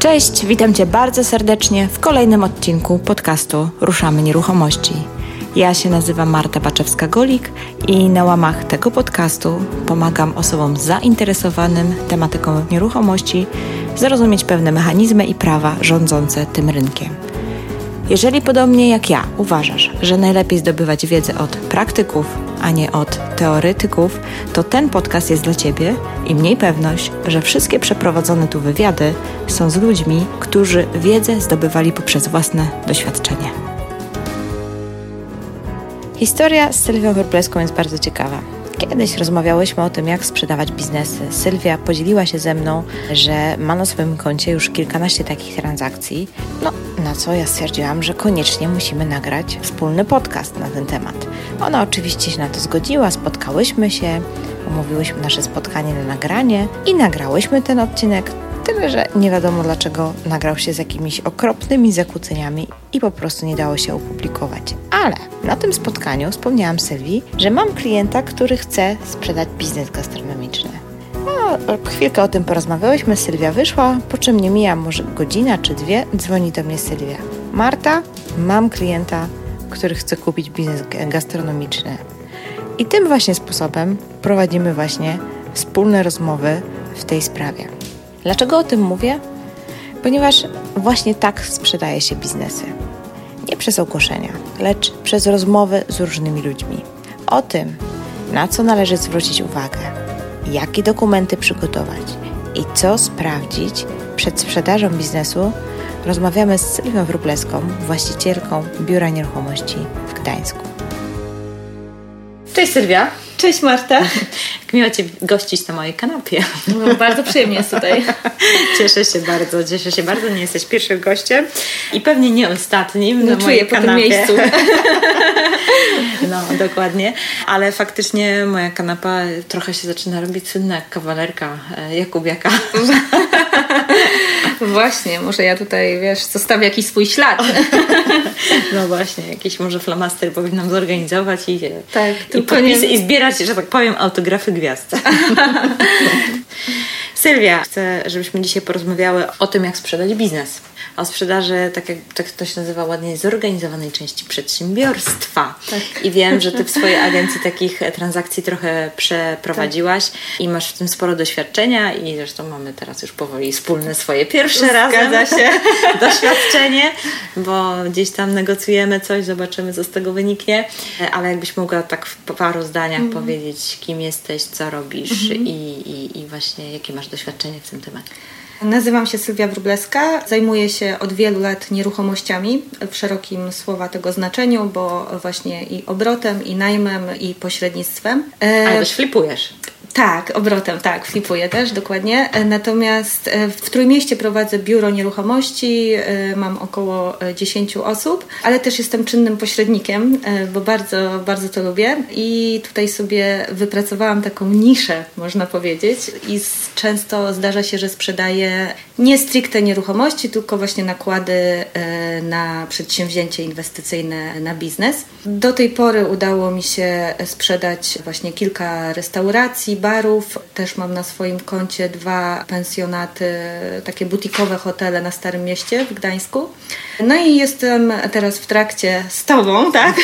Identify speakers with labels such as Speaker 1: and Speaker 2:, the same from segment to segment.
Speaker 1: Cześć, witam Cię bardzo serdecznie w kolejnym odcinku podcastu Ruszamy Nieruchomości. Ja się nazywam Marta Baczewska-Golik i na łamach tego podcastu pomagam osobom zainteresowanym tematyką nieruchomości zrozumieć pewne mechanizmy i prawa rządzące tym rynkiem. Jeżeli podobnie jak ja uważasz, że najlepiej zdobywać wiedzę od praktyków, a nie od teoretyków, to ten podcast jest dla Ciebie i mniej pewność, że wszystkie przeprowadzone tu wywiady są z ludźmi, którzy wiedzę zdobywali poprzez własne doświadczenie. Historia z Sylwią Wróbleską jest bardzo ciekawa. Kiedyś rozmawiałyśmy o tym, jak sprzedawać biznesy. Sylwia podzieliła się ze mną, że ma na swoim koncie już kilkanaście takich transakcji. No, na co ja stwierdziłam, że koniecznie musimy nagrać wspólny podcast na ten temat. Ona oczywiście się na to zgodziła, spotkałyśmy się, omówiłyśmy nasze spotkanie na nagranie i nagrałyśmy ten odcinek. Tyle, że nie wiadomo dlaczego nagrał się z jakimiś okropnymi zakłóceniami i po prostu nie dało się opublikować. Ale na tym spotkaniu wspomniałam Sylwii, że mam klienta, który chce sprzedać biznes gastronomiczny. No, chwilkę o tym porozmawiałyśmy, Sylwia wyszła, po czym nie mija może godzina czy dwie, dzwoni do mnie Sylwia. Marta, mam klienta, który chce kupić biznes gastronomiczny. I tym właśnie sposobem prowadzimy właśnie wspólne rozmowy w tej sprawie. Dlaczego o tym mówię? Ponieważ właśnie tak sprzedaje się biznesy. Nie przez ogłoszenia, lecz przez rozmowy z różnymi ludźmi. O tym, na co należy zwrócić uwagę, jakie dokumenty przygotować i co sprawdzić przed sprzedażą biznesu, rozmawiamy z Sylwią Wróbleską, właścicielką biura nieruchomości w Gdańsku. Cześć Sylwia.
Speaker 2: Cześć Marta.
Speaker 1: Miło Cię gościć na mojej kanapie.
Speaker 2: No, bardzo przyjemnie jest tutaj.
Speaker 1: Cieszę się bardzo, cieszę się bardzo. Nie jesteś pierwszym gościem i pewnie nie ostatnim no, na mojej
Speaker 2: czuję kanapie. po tym miejscu.
Speaker 1: No, dokładnie. Ale faktycznie moja kanapa trochę się zaczyna robić słynna jak kawalerka e, Jakubiaka.
Speaker 2: Właśnie, może ja tutaj, wiesz, zostawię jakiś swój ślad.
Speaker 1: No właśnie, jakiś może flamaster powinnam zorganizować i,
Speaker 2: tak,
Speaker 1: i, podpisy, nie... i zbierać, że tak powiem, autografy gwiazd. Sylwia, chcę, żebyśmy dzisiaj porozmawiały o tym, jak sprzedać biznes o sprzedaży, tak jak tak to się nazywa ładnie, zorganizowanej części przedsiębiorstwa. Tak. I wiem, że Ty w swojej agencji takich transakcji trochę przeprowadziłaś tak. i masz w tym sporo doświadczenia i zresztą mamy teraz już powoli wspólne swoje pierwsze
Speaker 2: Zgadza się.
Speaker 1: doświadczenie, bo gdzieś tam negocjujemy coś, zobaczymy, co z tego wyniknie, ale jakbyś mogła tak w paru zdaniach mm. powiedzieć, kim jesteś, co robisz mm -hmm. i, i, i właśnie jakie masz doświadczenie w tym temacie.
Speaker 2: Nazywam się Sylwia Wróbleska. Zajmuję się od wielu lat nieruchomościami w szerokim słowa tego znaczeniu, bo właśnie i obrotem, i najmem, i pośrednictwem.
Speaker 1: Ale też flipujesz.
Speaker 2: Tak, obrotem, tak, flipuję też, dokładnie. E, natomiast e, w Trójmieście prowadzę biuro nieruchomości, e, mam około 10 osób, ale też jestem czynnym pośrednikiem, bo bardzo, bardzo to lubię i tutaj sobie wypracowałam taką niszę, można powiedzieć i często zdarza się, że sprzedaję nie stricte nieruchomości, tylko właśnie nakłady na przedsięwzięcie inwestycyjne, na biznes. Do tej pory udało mi się sprzedać właśnie kilka restauracji, barów. Też mam na swoim koncie dwa pensjonaty, takie butikowe hotele na Starym Mieście w Gdańsku. No i jestem teraz w trakcie z Tobą, tak?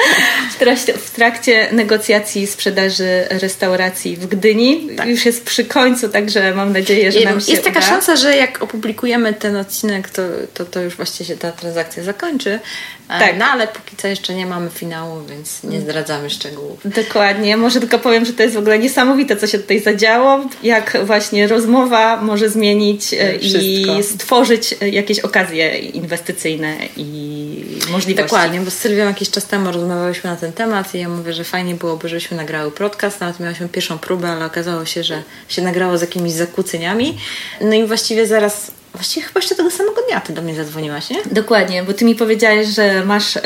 Speaker 2: w, trakcie, w trakcie negocjacji sprzedaży restauracji w Gdyni. Tak. Już jest przy końcu, także mam nadzieję, że nam się
Speaker 1: Jest taka
Speaker 2: uda.
Speaker 1: szansa, że jak opublikujemy ten odcinek, to, to, to już właściwie się ta transakcja zakończy. E, tak. No ale póki co jeszcze nie mamy finału, więc nie zdradzamy szczegółów.
Speaker 2: Dokładnie. Może tylko powiem, że to jest w ogóle niesamowite, co się tutaj zadziało. Jak właśnie rozmowa może zmienić e, Wszystko. i stworzyć jakieś okazje inwestycyjne i możliwości.
Speaker 1: Dokładnie, bo z Sylwią jakiś czas temu rozmawiałyśmy na ten temat i ja mówię, że fajnie byłoby, żebyśmy nagrały podcast. Nawet miałyśmy pierwszą próbę, ale okazało się, że się nagrało z jakimiś zakłóceniami. No i właściwie zaraz Właściwie chyba jeszcze tego samego dnia ty do mnie zadzwoniłaś, nie?
Speaker 2: Dokładnie, bo ty mi powiedziałeś, że masz y,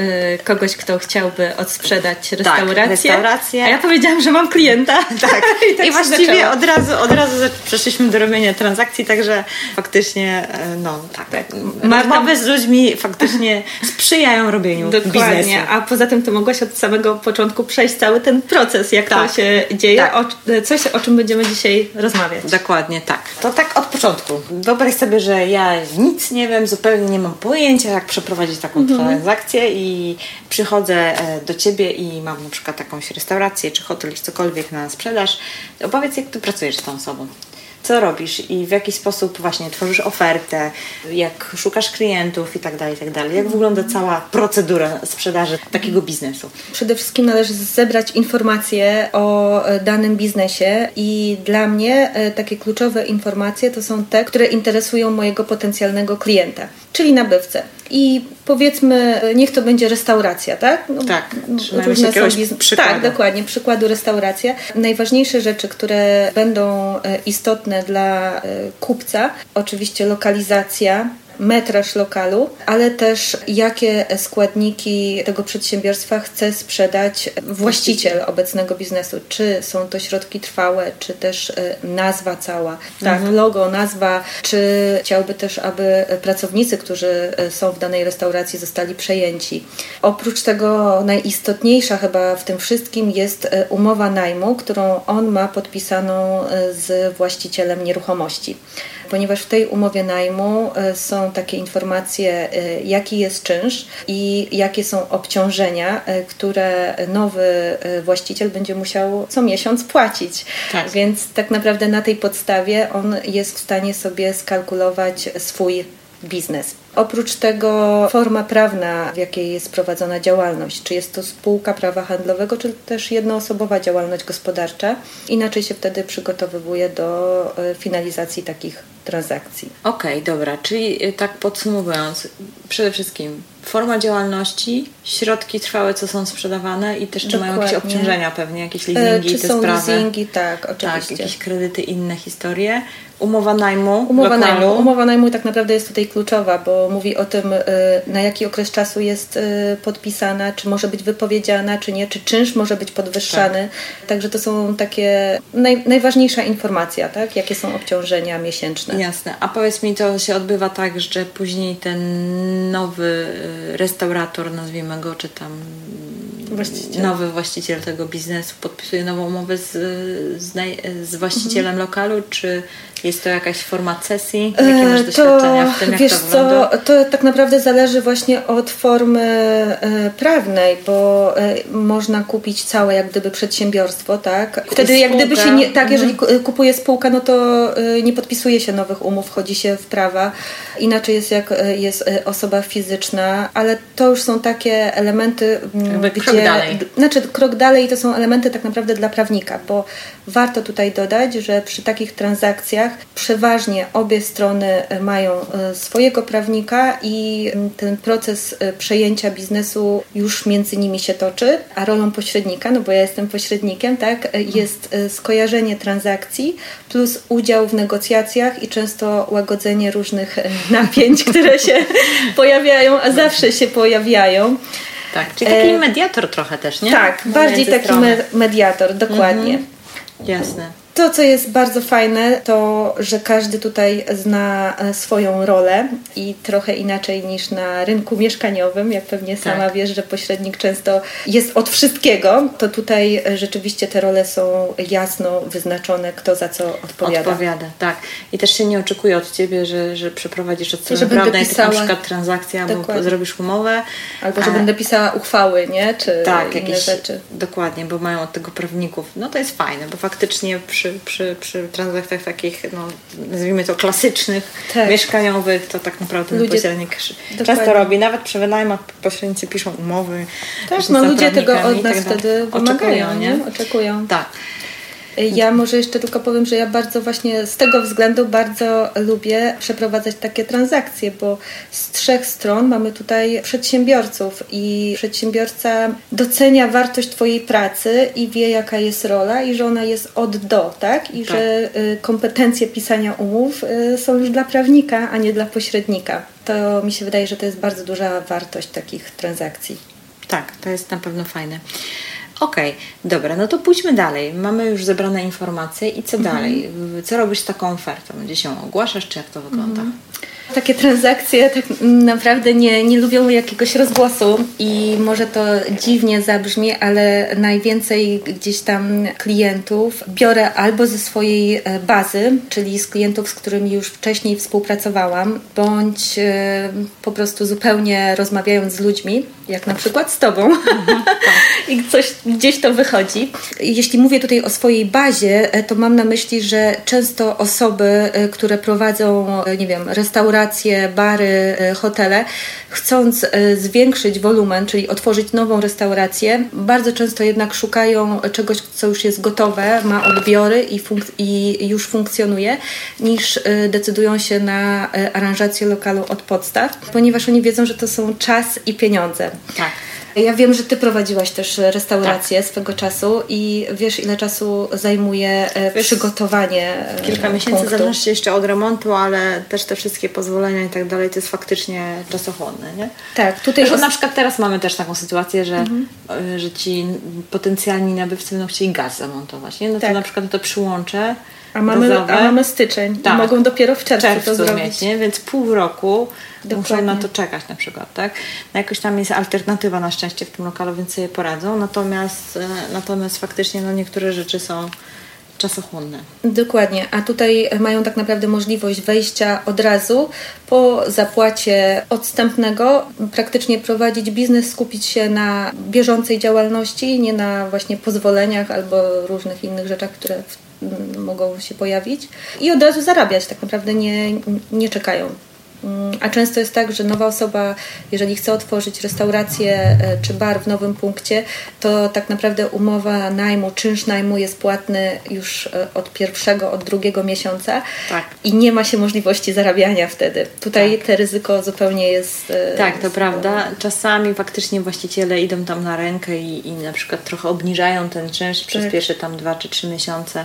Speaker 2: kogoś, kto chciałby odsprzedać restaurację. Tak,
Speaker 1: restaurację.
Speaker 2: A ja powiedziałam, że mam klienta.
Speaker 1: Tak. I, tak I właściwie od razu, od razu przeszliśmy do robienia transakcji, także faktycznie, e, no tak. tak. Rozmowy z ludźmi faktycznie sprzyjają robieniu Dokładnie. biznesu.
Speaker 2: A poza tym to mogłaś od samego początku przejść cały ten proces, jak tak. to się dzieje, tak. o, coś, o czym będziemy dzisiaj rozmawiać.
Speaker 1: Dokładnie, tak. To tak od początku. Wyobraź sobie, że że ja nic nie wiem, zupełnie nie mam pojęcia, jak przeprowadzić taką mhm. transakcję i przychodzę e, do Ciebie i mam na przykład jakąś restaurację czy hotel, czy cokolwiek na sprzedaż. Opowiedz, jak Ty pracujesz z tą osobą co robisz i w jaki sposób właśnie tworzysz ofertę, jak szukasz klientów i tak dalej, tak dalej. Jak wygląda cała procedura sprzedaży takiego biznesu?
Speaker 2: Przede wszystkim należy zebrać informacje o e, danym biznesie i dla mnie e, takie kluczowe informacje to są te, które interesują mojego potencjalnego klienta, czyli nabywcę. I powiedzmy, e, niech to będzie restauracja, tak?
Speaker 1: No, tak, różne są biznes...
Speaker 2: Tak, dokładnie, przykładu restauracja. Najważniejsze rzeczy, które będą istotne dla kupca, oczywiście lokalizacja, metraż lokalu, ale też jakie składniki tego przedsiębiorstwa chce sprzedać właściciel obecnego biznesu. Czy są to środki trwałe, czy też e, nazwa cała, tak, mhm. logo, nazwa, czy chciałby też, aby pracownicy, którzy e, są w danej restauracji, zostali przejęci. Oprócz tego najistotniejsza chyba w tym wszystkim jest e, umowa najmu, którą on ma podpisaną z właścicielem nieruchomości ponieważ w tej umowie najmu e, są takie informacje, e, jaki jest czynsz i jakie są obciążenia, e, które nowy właściciel będzie musiał co miesiąc płacić. Tak. Więc tak naprawdę na tej podstawie on jest w stanie sobie skalkulować swój biznes. Oprócz tego forma prawna, w jakiej jest prowadzona działalność, czy jest to spółka prawa handlowego, czy też jednoosobowa działalność gospodarcza, inaczej się wtedy przygotowywuje do finalizacji takich transakcji.
Speaker 1: Okej, okay, dobra, czyli y, tak podsumowując, przede wszystkim forma działalności, środki trwałe, co są sprzedawane i też czy Dokładnie. mają jakieś obciążenia pewnie, jakieś leasingi,
Speaker 2: e, czy
Speaker 1: te
Speaker 2: są
Speaker 1: sprawy.
Speaker 2: leasingi, tak, oczywiście.
Speaker 1: Tak, jakieś kredyty, inne historie. Umowa najmu
Speaker 2: umowa
Speaker 1: lokalu.
Speaker 2: Najmu, umowa najmu tak naprawdę jest tutaj kluczowa, bo mówi o tym, y, na jaki okres czasu jest y, podpisana, czy może być wypowiedziana, czy nie, czy czynsz może być podwyższany. Tak. Także to są takie naj, najważniejsza informacja, tak? jakie są obciążenia miesięczne.
Speaker 1: Jasne. A powiedz mi, to się odbywa tak, że później ten nowy y, restaurator, nazwijmy go, czy tam właściciel. nowy właściciel tego biznesu podpisuje nową umowę z, z, z właścicielem mhm. lokalu, czy jest to jakaś forma cesji? Jakie masz e, doświadczenia to, w tym, jak
Speaker 2: wiesz
Speaker 1: to wygląda?
Speaker 2: Co, to tak naprawdę zależy właśnie od formy e, prawnej, bo e, można kupić całe jak gdyby przedsiębiorstwo, tak? Wtedy jak gdyby się nie, tak, jeżeli mhm. kupuje spółka, no to nie podpisuje się nowych umów, wchodzi się w prawa. Inaczej jest jak jest osoba fizyczna, ale to już są takie elementy,
Speaker 1: mm, Jakby gdzie... Dalej.
Speaker 2: Znaczy krok dalej to są elementy tak naprawdę dla prawnika, bo warto tutaj dodać, że przy takich transakcjach przeważnie obie strony mają e, swojego prawnika i ten proces e, przejęcia biznesu już między nimi się toczy, a rolą pośrednika, no bo ja jestem pośrednikiem, tak, e, jest skojarzenie transakcji plus udział w negocjacjach i często łagodzenie różnych napięć, które się pojawiają, a zawsze się pojawiają.
Speaker 1: Tak, czyli taki mediator trochę też, nie?
Speaker 2: Tak, bardziej taki mediator, dokładnie. Mhm.
Speaker 1: Jasne.
Speaker 2: To, co jest bardzo fajne, to, że każdy tutaj zna e, swoją rolę i trochę inaczej niż na rynku mieszkaniowym, jak pewnie tak. sama wiesz, że pośrednik często jest od wszystkiego, to tutaj e, rzeczywiście te role są jasno wyznaczone, kto za co odpowiada.
Speaker 1: Odpowiada, tak. I też się nie oczekuje od Ciebie, że, że przeprowadzisz od strony prawnej pisała... na przykład transakcję, albo zrobisz umowę.
Speaker 2: Albo, że a... będę pisała uchwały, nie? Czy tak, inne jakieś, rzeczy.
Speaker 1: Dokładnie, bo mają od tego prawników. No to jest fajne, bo faktycznie przy przy, przy, przy transakcjach takich, no, nazwijmy to klasycznych, tak. mieszkaniowych, to tak naprawdę ludzie, pośrednik często robi. Nawet przy wynajmach pośrednicy piszą umowy.
Speaker 2: Tak, no ludzie tego od nas tak wtedy wymagają, nie? Oczekują.
Speaker 1: Tak.
Speaker 2: Ja może jeszcze tylko powiem, że ja bardzo właśnie z tego względu bardzo lubię przeprowadzać takie transakcje, bo z trzech stron mamy tutaj przedsiębiorców i przedsiębiorca docenia wartość Twojej pracy i wie, jaka jest rola i że ona jest od do, tak? I tak. że y, kompetencje pisania umów y, są już dla prawnika, a nie dla pośrednika. To mi się wydaje, że to jest bardzo duża wartość takich transakcji.
Speaker 1: Tak, to jest na pewno fajne. Okej, okay, dobra, no to pójdźmy dalej. Mamy już zebrane informacje i co mhm. dalej? Co robisz z taką ofertą? Gdzie się ogłaszasz, czy jak to wygląda? Mhm.
Speaker 2: Takie transakcje tak naprawdę nie, nie lubią jakiegoś rozgłosu i może to dziwnie zabrzmi, ale najwięcej gdzieś tam klientów biorę albo ze swojej e, bazy, czyli z klientów, z którymi już wcześniej współpracowałam, bądź e, po prostu zupełnie rozmawiając z ludźmi, jak na przykład z Tobą i coś gdzieś to wychodzi. Jeśli mówię tutaj o swojej bazie, e, to mam na myśli, że często osoby, które prowadzą, nie wiem, restauracje, bary, hotele, chcąc zwiększyć wolumen, czyli otworzyć nową restaurację, bardzo często jednak szukają czegoś, co już jest gotowe, ma odbiory i, funk- i już funkcjonuje, niż y, decydują się na aranżację lokalu od podstaw, ponieważ oni wiedzą, że to są czas i pieniądze.
Speaker 1: Tak.
Speaker 2: Ja wiem, że Ty prowadziłaś też restaurację tak. swego czasu i wiesz, ile czasu zajmuje e, wiesz, przygotowanie.
Speaker 1: E, kilka miesięcy zależy się jeszcze od remontu, ale też te wszystkie pozwolenia i tak dalej, to jest faktycznie czasochłonne, nie?
Speaker 2: Tak. Tutaj
Speaker 1: os... Na przykład teraz mamy też taką sytuację, że, mhm. E, że ci potencjalni nabywcy będą chcieli gaz zamontować, nie? No tak. to na przykład to przyłączę
Speaker 2: a mamy, a mamy styczeń tak. mogą dopiero w czerwcu, czerwcu to zrobić.
Speaker 1: Mieć, nie? Więc pół roku Dokładnie. muszą na to czekać na przykład, tak? No jakoś tam jest alternatywa na szczęście w tym lokalu, więc sobie poradzą. Natomiast, e, natomiast faktycznie no, niektóre rzeczy są czasochłonne.
Speaker 2: Dokładnie, a tutaj mają tak naprawdę możliwość wejścia od razu po zapłacie odstępnego, praktycznie prowadzić biznes, skupić się na bieżącej działalności, nie na właśnie pozwoleniach albo różnych innych rzeczach, które mogą się pojawić i od razu zarabiać, tak naprawdę nie, nie czekają. Mm, a często jest tak, że nowa osoba, jeżeli chce otworzyć restaurację e, czy bar w nowym punkcie, to tak naprawdę umowa najmu, czynsz najmu jest płatny już e, od pierwszego, od drugiego miesiąca
Speaker 1: tak.
Speaker 2: i nie ma się możliwości zarabiania wtedy. Tutaj tak. te ryzyko zupełnie jest.
Speaker 1: E, tak, to prawda. Czasami faktycznie właściciele idą tam na rękę i, i na przykład trochę obniżają ten czynsz tak. przez pierwsze tam dwa czy trzy miesiące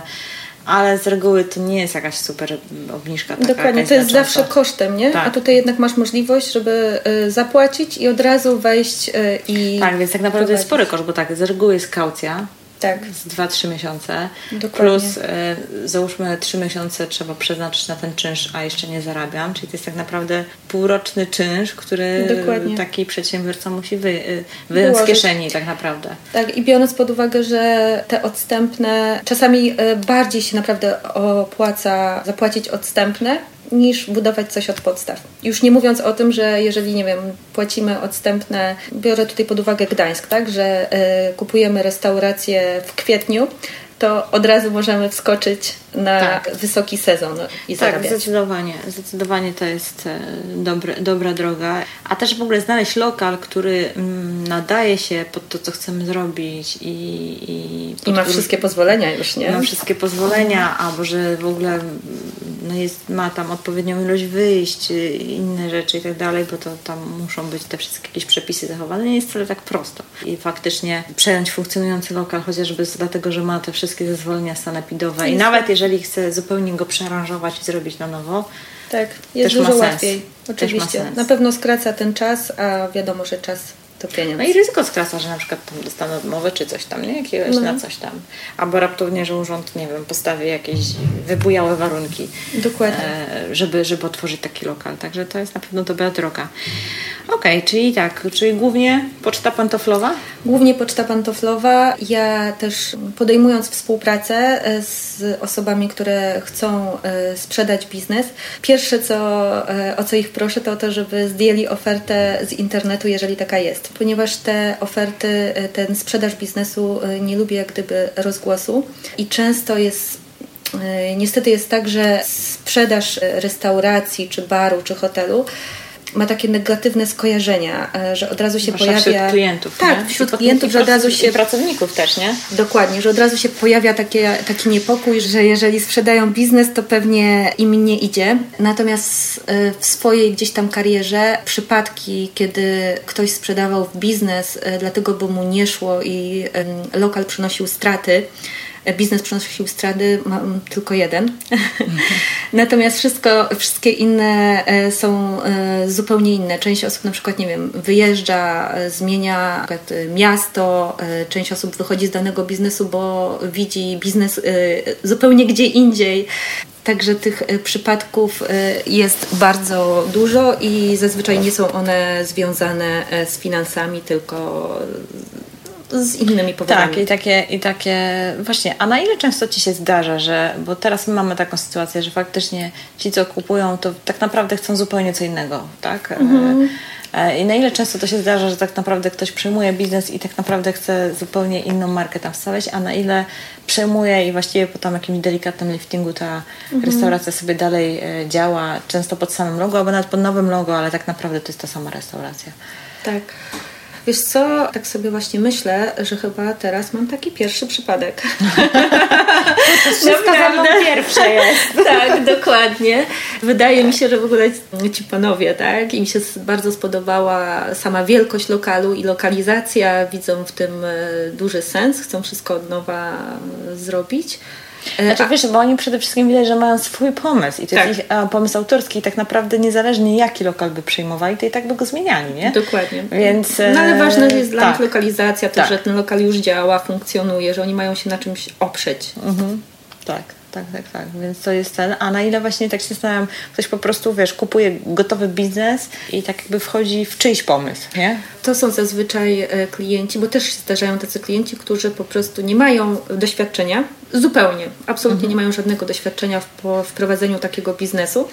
Speaker 1: ale z reguły to nie jest jakaś super obniżka. Taka
Speaker 2: Dokładnie, to jest zawsze kosztem, nie? Tak. A tutaj jednak masz możliwość, żeby y, zapłacić i od razu wejść y, i.
Speaker 1: Tak, więc tak naprawdę prowadzić. jest spory koszt, bo tak, z reguły jest kaucja,
Speaker 2: tak.
Speaker 1: z 2-3 miesiące. Dokładnie. Plus e, załóżmy 3 miesiące trzeba przeznaczyć na ten czynsz, a jeszcze nie zarabiam. Czyli to jest tak naprawdę półroczny czynsz, który Dokładnie. taki przedsiębiorca musi wy, e, wyjąć z kieszeni tak naprawdę.
Speaker 2: Tak i biorąc pod uwagę, że te odstępne czasami e, bardziej się naprawdę opłaca zapłacić odstępne niż budować coś od podstaw. Już nie mówiąc o tym, że jeżeli, nie wiem, płacimy odstępne, biorę tutaj pod uwagę Gdańsk, tak, że y, kupujemy restaurację w kwietniu, to od razu możemy wskoczyć na tak. wysoki sezon i tak, zarabiać.
Speaker 1: Tak, zdecydowanie. Zdecydowanie to jest e, dobre, dobra droga. A też w ogóle znaleźć lokal, który mm, nadaje się pod to, co chcemy zrobić i...
Speaker 2: I, I ma wszystkie pozwolenia już, nie?
Speaker 1: Ma wszystkie pozwolenia, albo że w ogóle no jest, ma tam odpowiednią ilość wyjść, y, inne rzeczy i tak dalej, bo to tam muszą być te wszystkie jakieś przepisy zachowane. Nie jest wcale tak prosto. I faktycznie przejąć funkcjonujący lokal, chociażby dlatego, że ma te wszystkie zezwolenia sanepidowe i nawet jeżeli chce zupełnie go przearanżować i zrobić na nowo,
Speaker 2: tak, jest dużo łatwiej. Oczywiście. Na pewno skraca ten czas, a wiadomo, że czas to pieniądz.
Speaker 1: No i ryzyko skraca, że na przykład tam dostaną odmowę czy coś tam, nie? Jakiegoś no. na coś tam. Albo raptownie, że urząd, nie wiem, postawi jakieś wybujałe warunki.
Speaker 2: Dokładnie.
Speaker 1: E, żeby, żeby otworzyć taki lokal. Także to jest na pewno dobra droga. Okej, okay, czyli tak, czyli głównie poczta pantoflowa?
Speaker 2: Głównie poczta pantoflowa. Ja też podejmując współpracę e, z osobami, które chcą e, sprzedać biznes, pierwsze co, e, o co ich proszę, to o to, żeby zdjęli ofertę z internetu, jeżeli taka jest. Ponieważ te oferty, ten sprzedaż biznesu nie lubi jak gdyby rozgłosu. I często jest Niestety jest tak, że sprzedaż restauracji, czy baru, czy hotelu ma takie negatywne skojarzenia, e, że od razu się Zwłaszcza pojawia.
Speaker 1: Wśród klientów.
Speaker 2: Tak, nie? wśród klientów, że od razu się.
Speaker 1: Pracowników też, nie?
Speaker 2: Dokładnie, że od razu się pojawia takie, taki niepokój, że jeżeli sprzedają biznes, to pewnie im nie idzie. Natomiast e, w swojej gdzieś tam karierze przypadki, kiedy ktoś sprzedawał biznes, e, dlatego by mu nie szło i lokal przynosił straty, biznes przynosił straty, mam tylko jeden. Natomiast wszystko, wszystkie inne e, są e, zupełnie inne. Część osób na przykład, nie wiem, wyjeżdża, e, zmienia miasto, część osób wychodzi z danego biznesu, bo widzi biznes zupełnie gdzie indziej. Także tych przypadków jest bardzo dużo i zazwyczaj nie są one związane z finansami, tylko z innymi powodami.
Speaker 1: Tak, i takie, i takie właśnie, a na ile często Ci się zdarza, że, bo teraz my mamy taką sytuację, że faktycznie ci, co kupują, to tak naprawdę chcą zupełnie co innego, tak? Mhm. E, I na ile często to się zdarza, że tak naprawdę ktoś przejmuje biznes i tak naprawdę chce zupełnie inną markę tam wstawiać, a na ile przejmuje i właściwie po tam jakimś delikatnym liftingu ta mhm. restauracja sobie dalej e, działa, często pod samym logo, albo nawet pod nowym logo, ale tak naprawdę to jest ta sama restauracja.
Speaker 2: Tak. Wiesz co, tak sobie właśnie myślę, że chyba teraz mam taki pierwszy przypadek.
Speaker 1: to wszystko za mną pierwsze jest.
Speaker 2: tak, dokładnie. Wydaje mi się, że w ogóle ci panowie, tak, im się bardzo spodobała sama wielkość lokalu i lokalizacja, widzą w tym e, duży sens, chcą wszystko od nowa zrobić.
Speaker 1: E, znaczy, wiesz, bo oni przede wszystkim widać, że mają swój pomysł i to tak. jest ich pomysł autorski i tak naprawdę niezależnie jaki lokal by przyjmowali, to i tak by go zmieniali, nie?
Speaker 2: Dokładnie.
Speaker 1: Więc,
Speaker 2: no ale ważna jest dla tak. nich lokalizacja, to, tak. że ten lokal już działa, funkcjonuje, że oni mają się na czymś oprzeć.
Speaker 1: Mhm. Tak tak, tak, tak. Więc to jest ten. A na ile właśnie tak się zastanawiam, ktoś po prostu, wiesz, kupuje gotowy biznes i tak jakby wchodzi w czyjś pomysł, nie?
Speaker 2: To są zazwyczaj e, klienci, bo też się zdarzają tacy klienci, którzy po prostu nie mają doświadczenia, zupełnie, absolutnie mhm. nie mają żadnego doświadczenia w wprowadzeniu takiego biznesu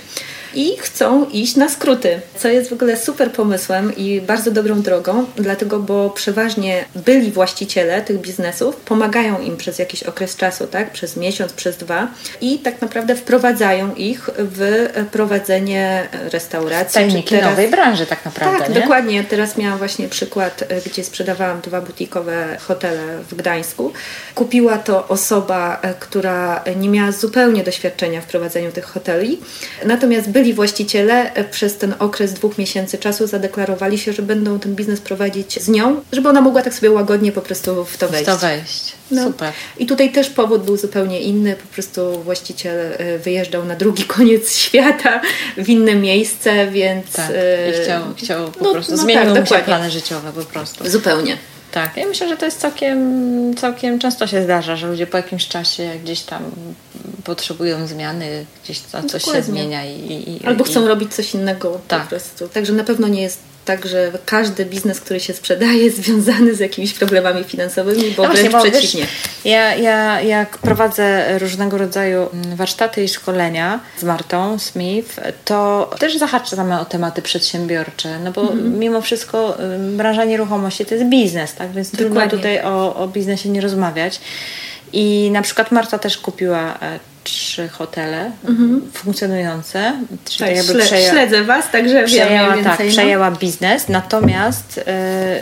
Speaker 2: i chcą iść na skróty, co jest w ogóle super pomysłem i bardzo dobrą drogą, dlatego, bo przeważnie byli właściciele tych biznesów pomagają im przez jakiś okres czasu, tak, przez miesiąc, przez dwa i tak naprawdę wprowadzają ich w prowadzenie restauracji.
Speaker 1: Tajniki teraz... nowej branży tak naprawdę,
Speaker 2: Tak,
Speaker 1: nie?
Speaker 2: dokładnie. Teraz miałam właśnie przykład, gdzie sprzedawałam dwa butikowe hotele w Gdańsku. Kupiła to osoba, która nie miała zupełnie doświadczenia w prowadzeniu tych hoteli, natomiast byli właściciele e, przez ten okres dwóch miesięcy czasu zadeklarowali się, że będą ten biznes prowadzić z nią, żeby ona mogła tak sobie łagodnie po prostu w to wejść.
Speaker 1: W to wejść. No. Super.
Speaker 2: I tutaj też powód był zupełnie inny. Po prostu właściciel e, wyjeżdżał na drugi koniec świata, w inne miejsce, więc...
Speaker 1: Tak. I e, chciał, chciał po no, prostu no zmienić tak, plany życiowe po prostu.
Speaker 2: Zupełnie.
Speaker 1: Tak, ja myślę, że to jest całkiem, całkiem często się zdarza, że ludzie po jakimś czasie gdzieś tam potrzebują zmiany, gdzieś to, coś Dokładnie. się zmienia. I, i
Speaker 2: Albo chcą i... robić coś innego tak. po prostu. Także na pewno nie jest tak, że każdy biznes, który się sprzedaje jest związany z jakimiś problemami finansowymi, bo no wręcz właśnie, bo przeciwnie. Wiesz,
Speaker 1: ja, ja jak prowadzę różnego rodzaju mm, warsztaty i szkolenia z Martą Smith, to też zahaczamy o tematy przedsiębiorcze, no bo mhm. mimo wszystko branża nieruchomości to jest biznes, tak? Więc Dokładnie. trudno tutaj o, o biznesie nie rozmawiać. I na przykład Marta też kupiła e, trzy hotele mhm. funkcjonujące.
Speaker 2: Czyli tak, jakby przeja- śledzę Was, także przejęła, wiem
Speaker 1: Tak, no. przejęła biznes, natomiast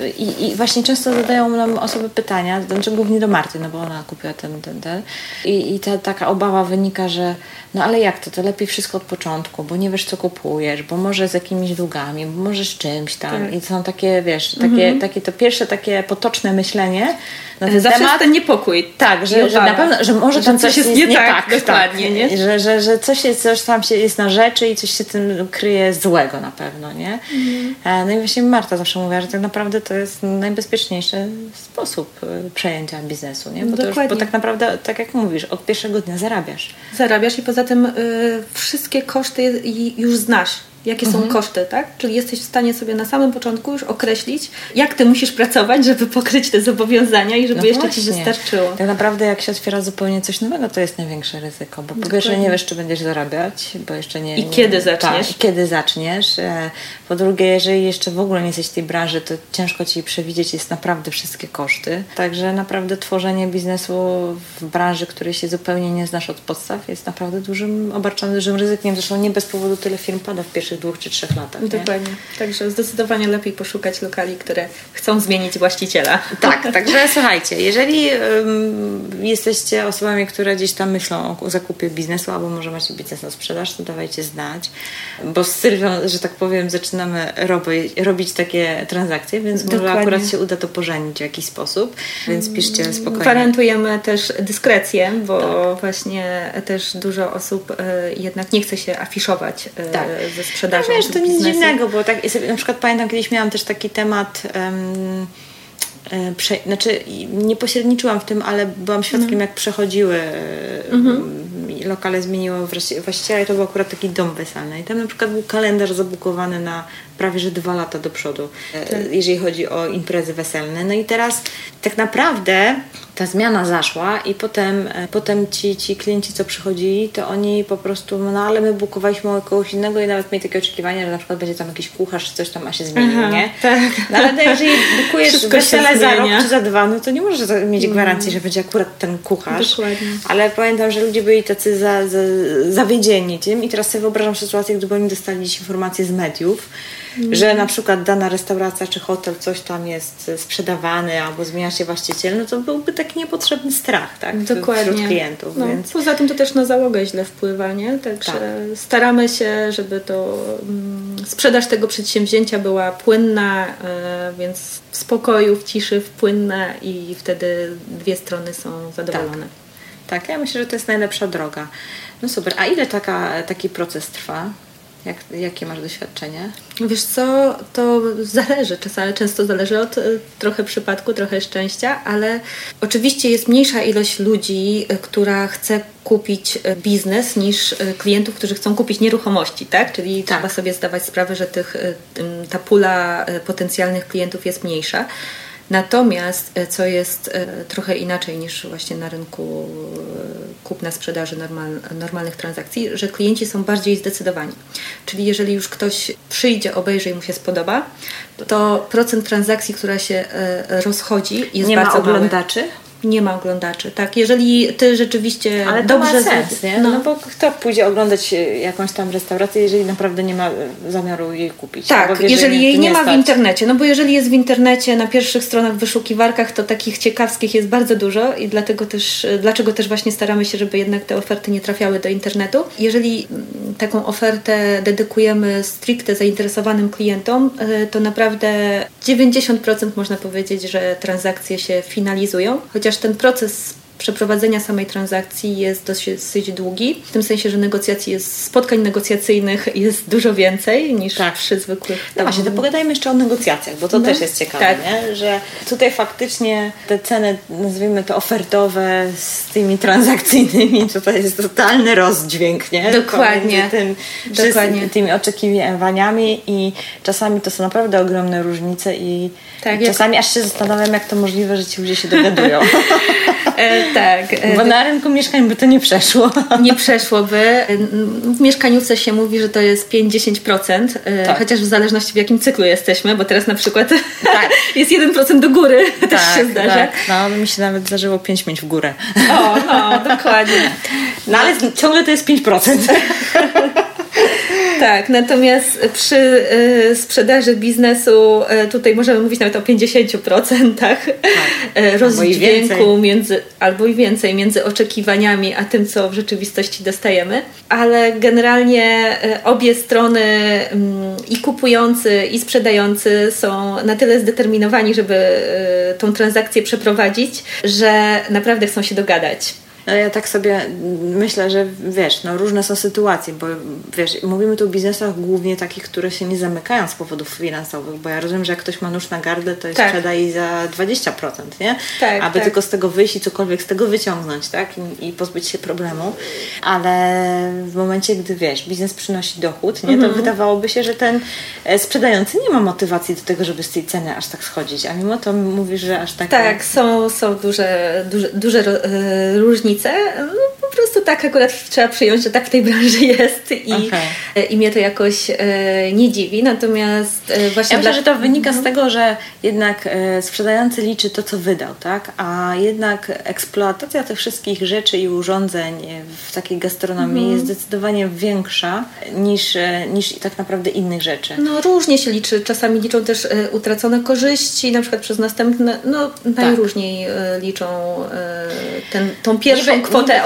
Speaker 1: yy, i, i, właśnie często zadają nam osoby pytania, znaczy głównie do Marty, no bo ona kupiła ten, ten, ten. I, i ta taka obawa wynika, że no ale jak to, to lepiej wszystko od początku, bo nie wiesz co kupujesz, bo może z jakimiś długami, bo może z czymś tam. Tak. I to są takie, wiesz, takie, mhm. takie to pierwsze takie potoczne myślenie,
Speaker 2: na ten Zawsze temat. ten niepokój.
Speaker 1: Tak, że, że na pewno, że może że tam coś, coś jest nie, nie tak. tak dokładnie, tak, nie? Że, że, że coś, jest, coś tam się jest na rzeczy i coś się tym kryje złego na pewno, nie? Mhm. E, no i właśnie Marta zawsze mówiła, że tak naprawdę to jest najbezpieczniejszy sposób e, przejęcia biznesu, nie? Bo, już, bo tak naprawdę, tak jak mówisz, od pierwszego dnia zarabiasz.
Speaker 2: Zarabiasz i poza tym y, wszystkie koszty już znasz jakie mhm. są koszty, tak? Czyli jesteś w stanie sobie na samym początku już określić, jak ty musisz pracować, żeby pokryć te zobowiązania i żeby no jeszcze właśnie. ci wystarczyło.
Speaker 1: Tak naprawdę jak się otwiera zupełnie coś nowego, to jest największe ryzyko, bo po pierwsze nie wiesz, czy będziesz zarabiać, bo jeszcze nie...
Speaker 2: I nie, kiedy zaczniesz.
Speaker 1: Tak, kiedy zaczniesz. E, po drugie, jeżeli jeszcze w ogóle nie jesteś w tej branży, to ciężko ci przewidzieć jest naprawdę wszystkie koszty. Także naprawdę tworzenie biznesu w branży, której się zupełnie nie znasz od podstaw jest naprawdę dużym, obarczone dużym ryzykiem. Zresztą nie bez powodu tyle firm pada w pierwszych najbliższych dwóch czy trzech latach. Nie?
Speaker 2: Dokładnie. Także zdecydowanie lepiej poszukać lokali, które chcą zmienić właściciela.
Speaker 1: Tak, także słuchajcie, jeżeli um, jesteście osobami, które gdzieś tam myślą o zakupie biznesu albo może macie biznes na sprzedaż, to dawajcie znać, bo z Sylwią, że tak powiem, zaczynamy robić, robić takie transakcje, więc Dokładnie. może akurat się uda to pożenić w jakiś sposób, więc piszcie spokojnie.
Speaker 2: Gwarantujemy też dyskrecję, bo tak. właśnie też dużo osób y, jednak nie chce się afiszować y, tak. ze sprzedażą.
Speaker 1: No wiesz, to nic dziwnego, bo tak, na przykład pamiętam kiedyś miałam też taki temat um, Prze znaczy, nie pośredniczyłam w tym, ale byłam świadkiem, mm. jak przechodziły mm lokale zmieniło właściciela i to był akurat taki dom weselny. I tam na przykład był kalendarz zabukowany na prawie że dwa lata do przodu, e, tak. jeżeli chodzi o imprezy weselne. No i teraz tak naprawdę ta zmiana zaszła i potem, e, potem ci, ci klienci, co przychodzili, to oni po prostu, no ale my bukowaliśmy kogoś innego i nawet mieli takie oczekiwania, że na przykład będzie tam jakiś kucharz czy coś tam, a się zmieni, Aha, nie?
Speaker 2: Tak.
Speaker 1: No ale jeżeli bukujesz wesele za rok czy za dwa, no to nie możesz mieć mm. gwarancji, że będzie akurat ten kucharz.
Speaker 2: Dokładnie.
Speaker 1: Ale pamiętam, że ludzie byli tacy za, za, zawiedzieni tym i teraz sobie wyobrażam sytuację, gdyby oni dostali dziś informacje z mediów, mm. że na przykład dana restauracja czy hotel, coś tam jest sprzedawany albo zmienia się właściciel, no to byłby taki niepotrzebny strach tak, Dokładnie. wśród klientów.
Speaker 2: No,
Speaker 1: więc...
Speaker 2: Poza tym to też na załogę źle wpływa, nie? Także tak. staramy się, żeby to mm, sprzedaż tego przedsięwzięcia była płynna, e, więc w spokoju, w ciszy, w płynna i wtedy dwie strony są zadowolone.
Speaker 1: Tak. tak, ja myślę, że to jest najlepsza droga. No super, a ile taka, taki proces trwa? Jak, jakie masz doświadczenie?
Speaker 2: Wiesz co, to zależy, czasami często zależy od e, trochę przypadku, trochę szczęścia, ale oczywiście jest mniejsza ilość ludzi, e, która chce kupić e, biznes niż klientów, którzy chcą kupić nieruchomości, tak? Czyli tak. trzeba sobie zdawać sprawę, że tych, ta pula potencjalnych klientów jest mniejsza. Natomiast, e, co jest e, trochę inaczej niż właśnie na rynku e, kupna sprzedaży normal, normalnych transakcji, że klienci są bardziej zdecydowani. Czyli jeżeli już ktoś przyjdzie, obejrzy i mu się spodoba, to procent transakcji, która się rozchodzi jest
Speaker 1: Nie
Speaker 2: bardzo
Speaker 1: ma oglądaczy? Mały
Speaker 2: nie ma oglądaczy, tak. Jeżeli ty rzeczywiście
Speaker 1: Ale to dobrze ma sens, nie? No. no. bo kto pójdzie oglądać jakąś tam restaurację, jeżeli naprawdę nie ma zamiaru jej kupić?
Speaker 2: Tak, wie, jeżeli jej nie, ma stać. w internecie, no bo jeżeli jest w internecie na pierwszych stronach w wyszukiwarkach, to takich ciekawskich jest bardzo dużo i dlatego też, dlaczego też właśnie staramy się, żeby jednak te oferty nie trafiały do internetu. Jeżeli mm, taką ofertę dedykujemy stricte zainteresowanym klientom, to naprawdę 90% można powiedzieć, że transakcje się finalizują, chociaż chociaż ten proces przeprowadzenia samej transakcji jest dosyć długi, w tym sensie, że negocjacji jest, spotkań negocjacyjnych jest dużo więcej niż tak. przy zwykłych.
Speaker 1: No właśnie, to pogadajmy jeszcze o negocjacjach, bo to no, też jest ciekawe, tak. nie? że tutaj faktycznie te ceny, nazwijmy to ofertowe z tymi transakcyjnymi, tutaj jest totalny rozdźwięk, nie?
Speaker 2: Dokładnie.
Speaker 1: Tym, Dokładnie. tymi oczekiwaniami i czasami to są naprawdę ogromne różnice i tak, czasami jak... aż się zastanawiam, jak to możliwe, że ci ludzie się dogadują.
Speaker 2: E, tak.
Speaker 1: E, Bo na rynku mieszkań by to nie przeszło.
Speaker 2: Nie przeszłoby. W mieszkaniówce się mówi, że to jest 5-10%, e, tak. chociaż w zależności w jakim cyklu jesteśmy, bo teraz na przykład tak. jest 1% do góry, tak, też się zdarza. Tak.
Speaker 1: No, mi się nawet zdarzyło 5 mieć w górę.
Speaker 2: O, no, dokładnie.
Speaker 1: No ale ciągle to jest 5%.
Speaker 2: Tak, natomiast przy y, sprzedaży biznesu y, tutaj możemy mówić nawet o 50% tak, y, rozdźwięku między, albo i więcej między oczekiwaniami a tym, co w rzeczywistości dostajemy. Ale generalnie y, obie strony mm, i kupujący i sprzedający są na tyle zdeterminowani, żeby y, tą transakcję przeprowadzić, że naprawdę chcą się dogadać.
Speaker 1: No ja tak sobie myślę, że wiesz, no różne są sytuacje, bo wiesz, mówimy tu o biznesach głównie takich, które się nie zamykają z powodów finansowych, bo ja rozumiem, że jak ktoś ma nóż na gardę, to tak. sprzeda jej za 20%, nie? Tak, Aby tak. tylko z tego wyjść i cokolwiek z tego wyciągnąć, tak? I, I, pozbyć się problemu. Ale w momencie, gdy wiesz, biznes przynosi dochód, nie? To mhm. wydawałoby się, że ten e, sprzedający nie ma motywacji do tego, żeby z tej ceny aż tak schodzić, a mimo to mówisz, że aż tak...
Speaker 2: Tak, są, są duże, duże, duże e, różnice różnice, no, po prostu tak akurat trzeba przyjąć, że tak w tej branży jest i, okay. i mnie to jakoś e, nie dziwi. Natomiast
Speaker 1: e, właśnie. Ja myślę, dla... że to wynika z tego, że jednak e, sprzedający liczy to, co wydał, tak? A jednak eksploatacja tych wszystkich rzeczy i urządzeń w takiej gastronomii mm. jest zdecydowanie większa niż, e, niż tak naprawdę innych rzeczy.
Speaker 2: No różnie się liczy. Czasami liczą też e, utracone korzyści, na przykład przez następne, no najróżniej tak. liczą ten, tą pierwszą niby, kwotę niby,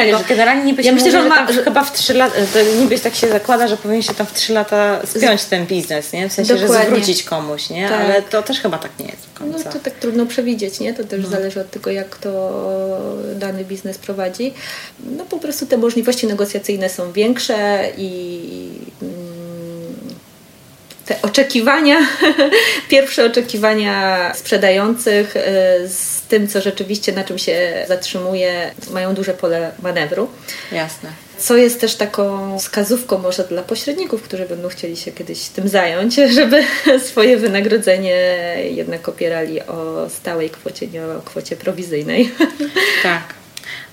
Speaker 2: odstępnego.
Speaker 1: Generalnie niby ja myślę, że, on ma, że chyba w 3 lata, niby tak się zakłada, że powinien się tam w 3 lata spiąć ten biznes, nie? W sensie, Dokładnie. że zwrócić komuś, nie? Tak. Ale to też chyba tak nie jest do końca.
Speaker 2: No to tak trudno przewidzieć, nie? To też no. zależy od tego, jak to dany biznes prowadzi. No po prostu te możliwości negocjacyjne są większe i mm, te oczekiwania, pierwsze oczekiwania sprzedających y, z tym, co rzeczywiście na czym się zatrzymuje, mają duże pole manewru.
Speaker 1: Jasne.
Speaker 2: Co jest też taką wskazówką może dla pośredników, którzy będą chcieli się kiedyś tym zająć, żeby swoje wynagrodzenie jednak opierali o stałej kwocie, nie o kwocie prowizyjnej.
Speaker 1: Tak.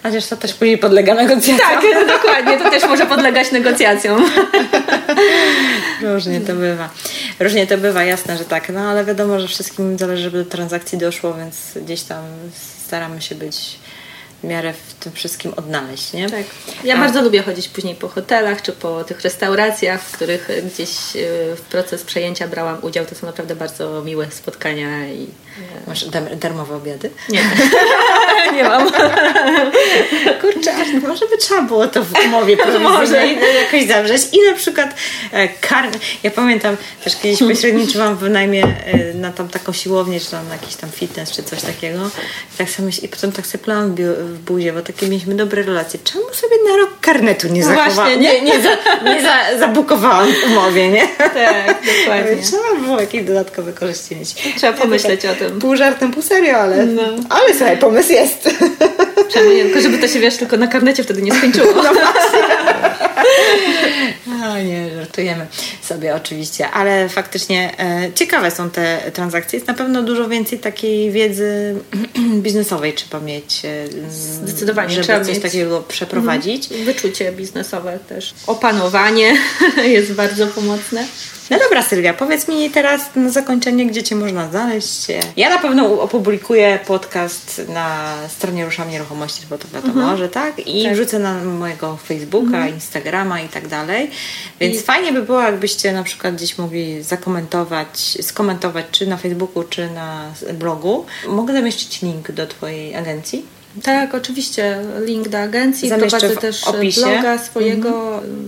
Speaker 1: Chociaż to też później podlega negocjacjom.
Speaker 2: Tak, dokładnie, to też może podlegać negocjacjom.
Speaker 1: Różnie to bywa. Różnie to bywa, jasne, że tak. No ale wiadomo, że wszystkim zależy, żeby do transakcji doszło, więc gdzieś tam staramy się być w miarę w tym wszystkim odnaleźć, nie?
Speaker 2: Tak. Ja A... bardzo lubię chodzić później po hotelach czy po tych restauracjach, w których gdzieś e, w proces przejęcia brałam udział. To są naprawdę bardzo miłe spotkania i
Speaker 1: e, Masz darmowe obiady?
Speaker 2: Nie. nie mam.
Speaker 1: Kurczę, może by trzeba było to w umowie może jakoś zawrzeć. I na przykład e, kar... Ja pamiętam, też kiedyś pośredniczyłam w najmie na tam taką siłownię, czy tam na jakiś tam fitness, czy coś takiego. I, tak sobie, I potem tak sobie plałam w buzie, bo takie mieliśmy dobre relacje. Czemu sobie na rok karnetu nie no zachowałam? Nie, nie, za, nie za, zabukowałam w umowie, nie?
Speaker 2: Tak, dokładnie.
Speaker 1: Trzeba było jakieś dodatkowe korzyści mieć.
Speaker 2: Trzeba pomyśleć o tym.
Speaker 1: Pół żartem, pół serio, ale, no. ale słuchaj, pomysł jest.
Speaker 2: Czemu nie? Tylko żeby to się, wiesz, tylko na karnecie wtedy nie skończyło. No właśnie.
Speaker 1: No nie, żartujemy sobie oczywiście, ale faktycznie e, ciekawe są te transakcje. Jest na pewno dużo więcej takiej wiedzy biznesowej trzeba mieć. E,
Speaker 2: Zdecydowanie
Speaker 1: żeby
Speaker 2: trzeba
Speaker 1: coś mieć. takiego przeprowadzić.
Speaker 2: Mhm. Wyczucie biznesowe też. Opanowanie jest bardzo pomocne.
Speaker 1: No dobra Sylwia, powiedz mi teraz na zakończenie, gdzie Cię można znaleźć. Ja na pewno opublikuję podcast na stronie Ruszam Nieruchomości, bo to wiadomo, mhm. że tak. I tak. wrzucę na mojego Facebooka, mhm. Instagrama i tak dalej. Więc I... fajnie by było, jakbyście na przykład gdzieś mogli zakomentować, skomentować czy na Facebooku, czy na blogu. Mogę zamieścić link do Twojej agencji?
Speaker 2: Tak, oczywiście. Link do agencji. Zamieszczę Prowadzę też opisie. bloga swojego mhm.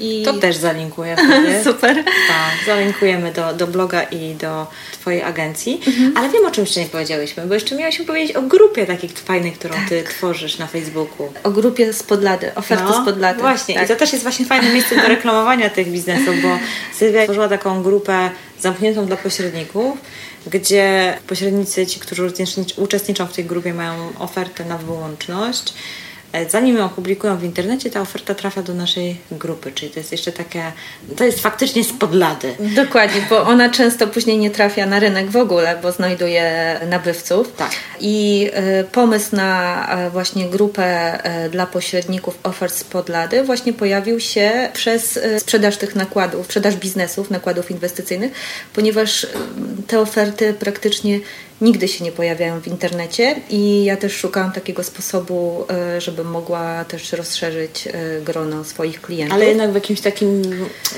Speaker 1: I... To też zalinkuję
Speaker 2: Super.
Speaker 1: Tak, zalinkujemy do, do bloga i do Twojej agencji. Mhm. Ale wiem, o czym jeszcze nie powiedziałyśmy, bo jeszcze miałyśmy powiedzieć o grupie takiej fajnej, którą tak. Ty tworzysz na Facebooku.
Speaker 2: O grupie z podlady, oferty no, z podlady.
Speaker 1: Właśnie, tak. i to też jest właśnie fajne miejsce do reklamowania tych biznesów, bo Sylwia tworzyła taką grupę zamkniętą dla pośredników, gdzie pośrednicy, ci, którzy uczestniczą w tej grupie, mają ofertę na wyłączność zanim ją opublikują w internecie, ta oferta trafia do naszej grupy, czyli to jest jeszcze takie, to jest faktycznie z podlady.
Speaker 2: Dokładnie, bo ona często później nie trafia na rynek w ogóle, bo znajduje nabywców.
Speaker 1: Tak.
Speaker 2: I y, pomysł na y, właśnie grupę y, dla pośredników ofert z podlady właśnie pojawił się przez sprzedaż tych nakładów, sprzedaż biznesów, nakładów inwestycyjnych, ponieważ te oferty praktycznie nigdy się nie pojawiają w internecie i ja też szukałam takiego sposobu, e, żeby mogła też rozszerzyć e, grono swoich klientów.
Speaker 1: Ale jednak w jakimś takim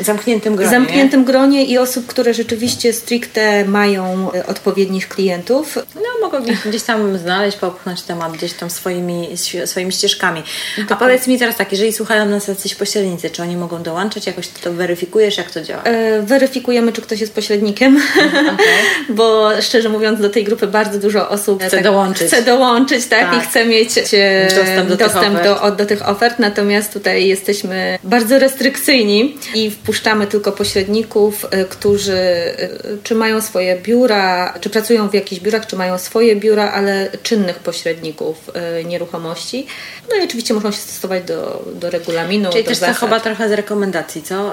Speaker 1: zamkniętym gronie.
Speaker 2: Zamkniętym nie? gronie i osób, które rzeczywiście stricte mają e, odpowiednich klientów.
Speaker 1: No mogą gdzieś tam znaleźć, popchnąć temat gdzieś tam swoimi, swoimi ścieżkami. A powiedz mi teraz tak, jeżeli słuchają nas jacyś pośrednicy, czy oni mogą dołączyć? Jakoś ty to weryfikujesz, jak to działa?
Speaker 2: weryfikujemy, czy ktoś jest pośrednikiem, okay. bo szczerze mówiąc do tej grupy bardzo dużo osób
Speaker 1: chce tak, dołączyć,
Speaker 2: chce dołączyć tak, tak. i chce mieć e, dostęp, do, dostęp tych do, do tych ofert, natomiast tutaj jesteśmy bardzo restrykcyjni i wpuszczamy tylko pośredników, e, którzy e, czy mają swoje biura, czy pracują w jakichś biurach, czy mają swoje biura, ale czynnych pośredników y, nieruchomości. No i oczywiście można się stosować do, do regulaminu.
Speaker 3: Czyli
Speaker 2: do
Speaker 3: też
Speaker 2: zasad.
Speaker 3: to chyba trochę z rekomendacji, co?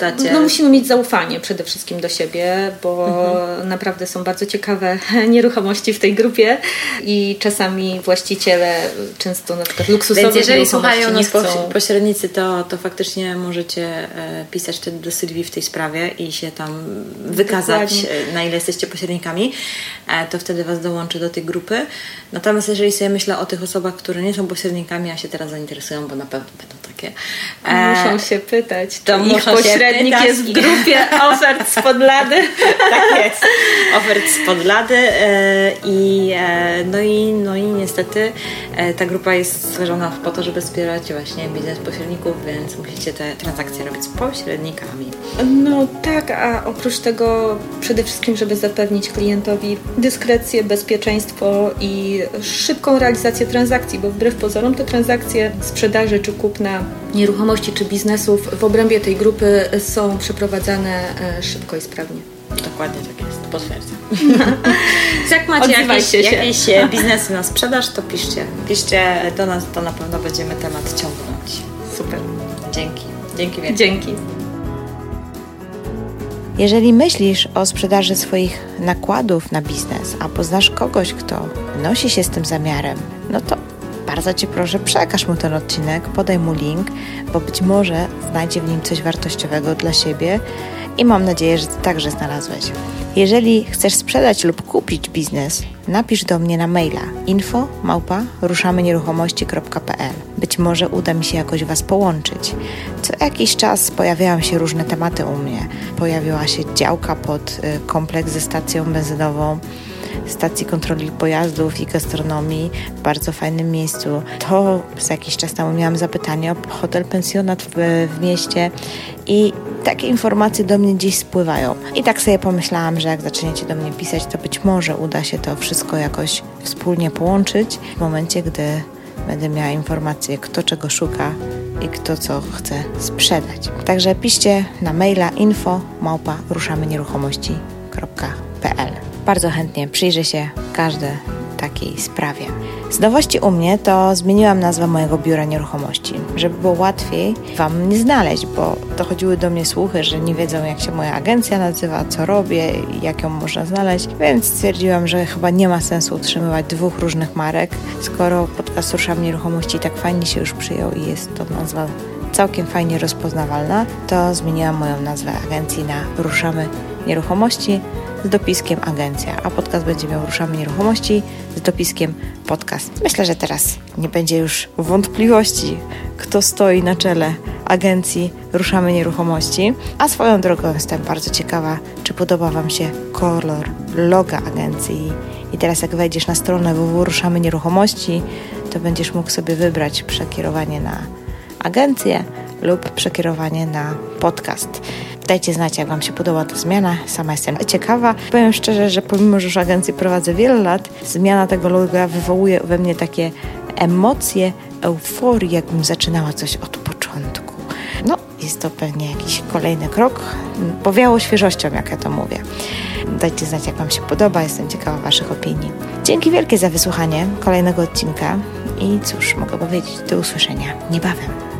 Speaker 2: Dacie? No musimy mieć zaufanie przede wszystkim do siebie, bo mhm. naprawdę są bardzo ciekawe nieruchomości w tej grupie i czasami właściciele często na przykład luksusowe
Speaker 3: Więc jeżeli słuchają nas chcą... pośrednicy, to, to faktycznie możecie e, pisać wtedy do Sylwii w tej sprawie i się tam wykazać, Dokładnie. na ile jesteście pośrednikami, e, to wtedy Was dołączy do tej grupy. Natomiast jeżeli sobie myślę o tych osobach, które nie są pośrednikami, a się teraz zainteresują, bo na pewno będą takie.
Speaker 2: E, muszą się pytać, to ich pośrednik jest w grupie ofert spod lady.
Speaker 3: tak jest, ofert spod lady i no i, no i niestety ta grupa jest stworzona po to, żeby wspierać właśnie biznes pośredników, więc musicie te transakcje robić z pośrednikami.
Speaker 2: No tak, a oprócz tego przede wszystkim, żeby zapewnić klientowi dyskrecję, bezpieczeństwo i szybką realizację transakcji, bo wbrew pozorom te transakcje sprzedaży czy kupna nieruchomości czy biznesów w obrębie tej grupy są przeprowadzane e, szybko i sprawnie.
Speaker 3: Dokładnie tak jest, potwierdzam. Jak macie jakieś, jakieś e, biznesy na sprzedaż, to piszcie. Piszcie do nas, to na pewno będziemy temat ciągnąć.
Speaker 2: Super.
Speaker 3: Dzięki. Dzięki wielkie.
Speaker 2: Dzięki.
Speaker 3: Jeżeli myślisz o sprzedaży swoich nakładów na biznes, a poznasz kogoś, kto nosi się z tym zamiarem, no to bardzo Cię proszę, przekaż mu ten odcinek, podaj mu link, bo być może znajdzie w nim coś wartościowego dla siebie i mam nadzieję, że Ty także znalazłeś. Jeżeli chcesz sprzedać lub kupić biznes, napisz do mnie na maila info małpa ruszamenieruchomości.pl. Być może uda mi się jakoś Was połączyć. Co jakiś czas pojawiają się różne tematy u mnie. Pojawiła się działka pod y, kompleks ze stacją benzynową stacji kontroli pojazdów i gastronomii w bardzo fajnym miejscu. To z jakiś czas temu miałam zapytanie o hotel pensjonat w, w mieście i takie informacje do mnie dziś spływają. I tak sobie pomyślałam, że jak zaczniecie do mnie pisać, to być może uda się to wszystko jakoś wspólnie połączyć w momencie, gdy będę miała informacje, kto czego szuka i kto co chce sprzedać. Także piszcie na maila info małpa ruszamenieruchomości.pl Bardzo chętnie przyjrzę się każde takiej sprawie. Z nowości u mnie to zmieniłam nazwę mojego biura nieruchomości, żeby było łatwiej Wam mnie znaleźć, bo dochodziły do mnie słuchy, że nie wiedzą jak się moja agencja nazywa, co robię, jak ją można znaleźć, więc stwierdziłam, że chyba nie ma sensu utrzymywać dwóch różnych marek, skoro podcast Ruszam Nieruchomości tak fajnie się już przyjął i jest to nazwa całkiem fajnie rozpoznawalna, to zmieniłam moją nazwę agencji na Ruszamy Nieruchomości z dopiskiem agencja, a podcast będzie miał Ruszamy Nieruchomości z dopiskiem podcast. Myślę, że teraz nie będzie już wątpliwości, kto stoi na czele agencji Ruszamy Nieruchomości. A swoją drogą jestem bardzo ciekawa, czy podoba Wam się kolor loga agencji. I teraz jak wejdziesz na stronę www.ruszamy nieruchomości, to będziesz mógł sobie wybrać przekierowanie na agencję lub przekierowanie na podcast. Dajcie znać, jak Wam się podoba ta zmiana. Sama jestem ciekawa. Powiem szczerze, że pomimo, że już agencję prowadzę wiele lat, zmiana tego loga wywołuje we mnie takie emocje, euforii, jakbym zaczynała coś od początku. No, jest to pewnie jakiś kolejny krok. Powiało świeżością, jak ja to mówię. Dajcie znać, jak Wam się podoba. Jestem ciekawa Waszych opinii. Dzięki wielkie za wysłuchanie kolejnego odcinka. I cóż, mogę powiedzieć, do usłyszenia niebawem.